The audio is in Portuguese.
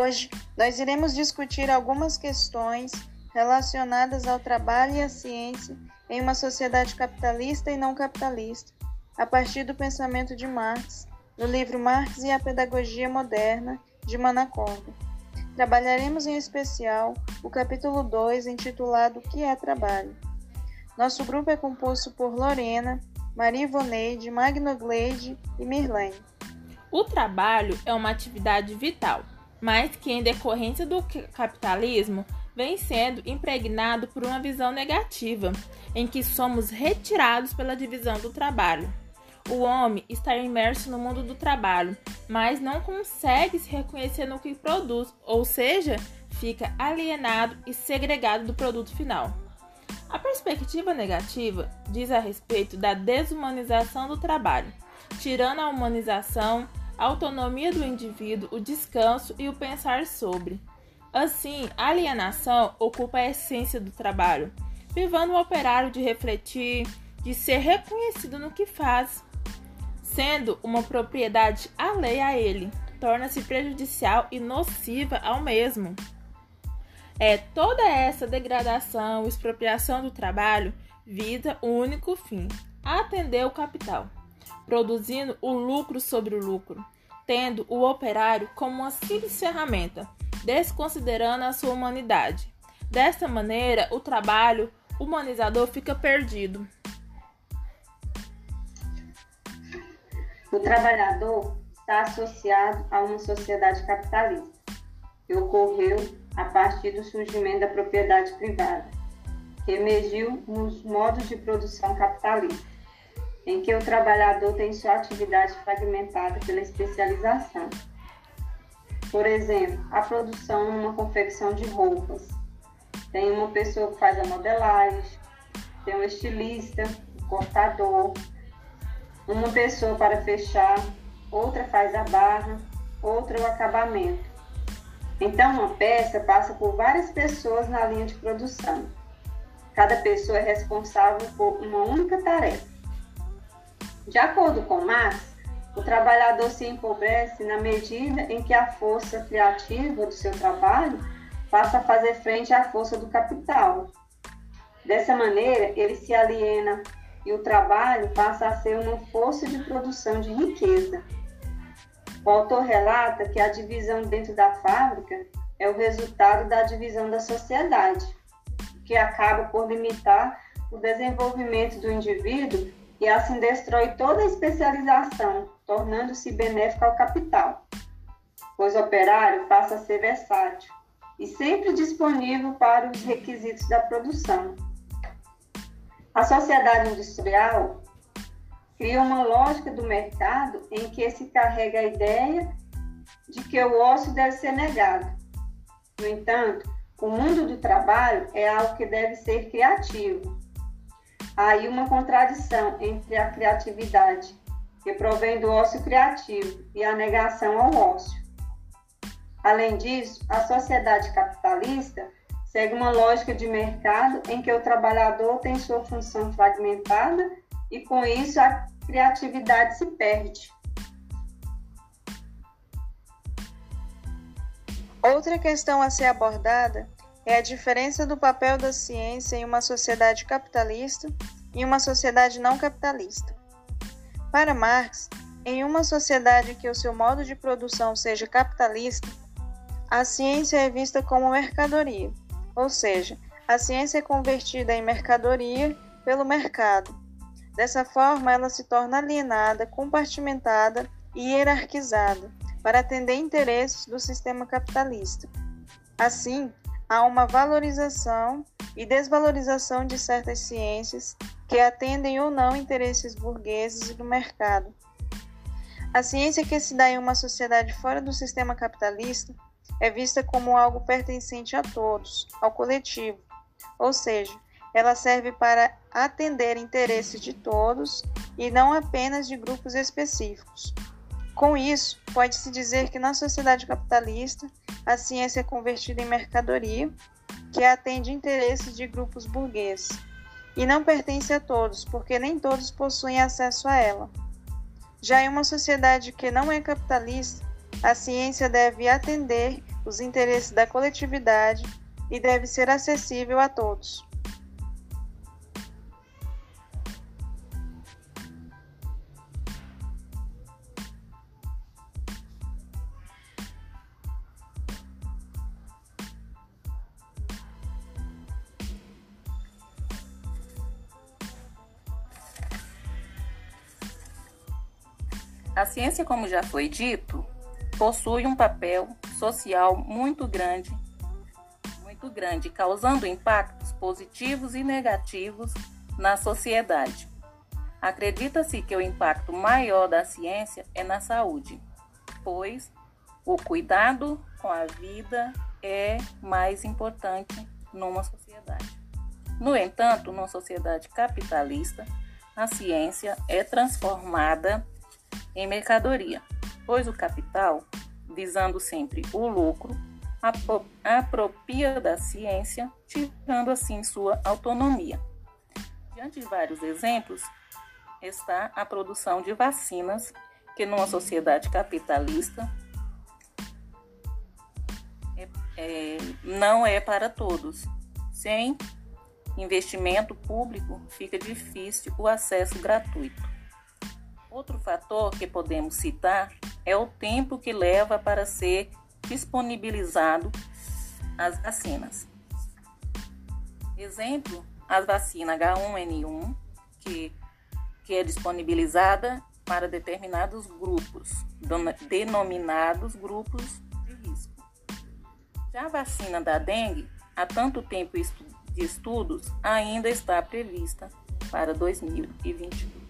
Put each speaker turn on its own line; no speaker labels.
Hoje, nós iremos discutir algumas questões relacionadas ao trabalho e à ciência em uma sociedade capitalista e não capitalista, a partir do pensamento de Marx, no livro Marx e a Pedagogia Moderna, de Manacorda. Trabalharemos em especial o capítulo 2, intitulado O que é trabalho? Nosso grupo é composto por Lorena, Maria Ivoneide, Magno Gleide e Mirlene.
O trabalho é uma atividade vital, mas que, em decorrência do capitalismo, vem sendo impregnado por uma visão negativa, em que somos retirados pela divisão do trabalho. O homem está imerso no mundo do trabalho, mas não consegue se reconhecer no que produz, ou seja, fica alienado e segregado do produto final. A perspectiva negativa diz a respeito da desumanização do trabalho, tirando a humanização, a autonomia do indivíduo, o descanso e o pensar sobre. Assim, a alienação ocupa a essência do trabalho, privando o operário de refletir, de ser reconhecido no que faz. Sendo uma propriedade alheia a ele, torna-se prejudicial e nociva ao mesmo. É toda essa degradação, expropriação do trabalho, visa o único fim: atender o capital, produzindo o lucro sobre o lucro, tendo o operário como uma simples ferramenta, desconsiderando a sua humanidade. Desta maneira, o trabalho humanizador fica perdido.
O trabalhador está associado a uma sociedade capitalista, que ocorreu a partir do surgimento da propriedade privada, que emergiu nos modos de produção capitalista, em que o trabalhador tem sua atividade fragmentada pela especialização. Por exemplo, a produção numa confecção de roupas. Tem uma pessoa que faz a modelagem, tem um estilista, um cortador, uma pessoa para fechar, outra faz a barra, outra o acabamento. Então, uma peça passa por várias pessoas na linha de produção. Cada pessoa é responsável por uma única tarefa. De acordo com Marx, o trabalhador se empobrece na medida em que a força criativa do seu trabalho passa a fazer frente à força do capital. Dessa maneira, ele se aliena e o trabalho passa a ser uma força de produção de riqueza. O autor relata que a divisão dentro da fábrica é o resultado da divisão da sociedade, que acaba por limitar o desenvolvimento do indivíduo e assim destrói toda a especialização, tornando-se benéfico ao capital, pois o operário passa a ser versátil e sempre disponível para os requisitos da produção. A sociedade industrial cria uma lógica do mercado em que se carrega a ideia de que o ócio deve ser negado. No entanto, o mundo do trabalho é algo que deve ser criativo. Aí uma contradição entre a criatividade, que provém do ócio criativo, e a negação ao ócio. Além disso, a sociedade capitalista segue uma lógica de mercado em que o trabalhador tem sua função fragmentada e com isso a criatividade se perde.
Outra questão a ser abordada é a diferença do papel da ciência em uma sociedade capitalista e uma sociedade não capitalista. Para Marx, em uma sociedade que o seu modo de produção seja capitalista, a ciência é vista como mercadoria, ou seja, a ciência é convertida em mercadoria pelo mercado Dessa forma, ela se torna alienada, compartimentada e hierarquizada para atender interesses do sistema capitalista. Assim, há uma valorização e desvalorização de certas ciências que atendem ou não interesses burgueses e do mercado. A ciência que se dá em uma sociedade fora do sistema capitalista é vista como algo pertencente a todos, ao coletivo, ou seja, ela serve para atender interesses de todos e não apenas de grupos específicos. Com isso, pode-se dizer que na sociedade capitalista, a ciência é convertida em mercadoria que atende interesses de grupos burgueses e não pertence a todos, porque nem todos possuem acesso a ela. Já em uma sociedade que não é capitalista, a ciência deve atender os interesses da coletividade e deve ser acessível a todos.
A ciência, como já foi dito, possui um papel social muito grande, muito grande, causando impactos positivos e negativos na sociedade. Acredita-se que o impacto maior da ciência é na saúde, pois o cuidado com a vida é mais importante numa sociedade. No entanto, numa sociedade capitalista, a ciência é transformada em mercadoria, pois o capital, visando sempre o lucro, apropria da ciência, tirando assim sua autonomia. Diante de vários exemplos, está a produção de vacinas, que numa sociedade capitalista é, é, não é para todos. Sem investimento público, fica difícil o acesso gratuito. Outro fator que podemos citar é o tempo que leva para ser disponibilizado as vacinas. Exemplo, a vacina H1N1, que, que é disponibilizada para determinados grupos, denominados grupos de risco. Já a vacina da dengue, há tanto tempo de estudos, ainda está prevista para 2022.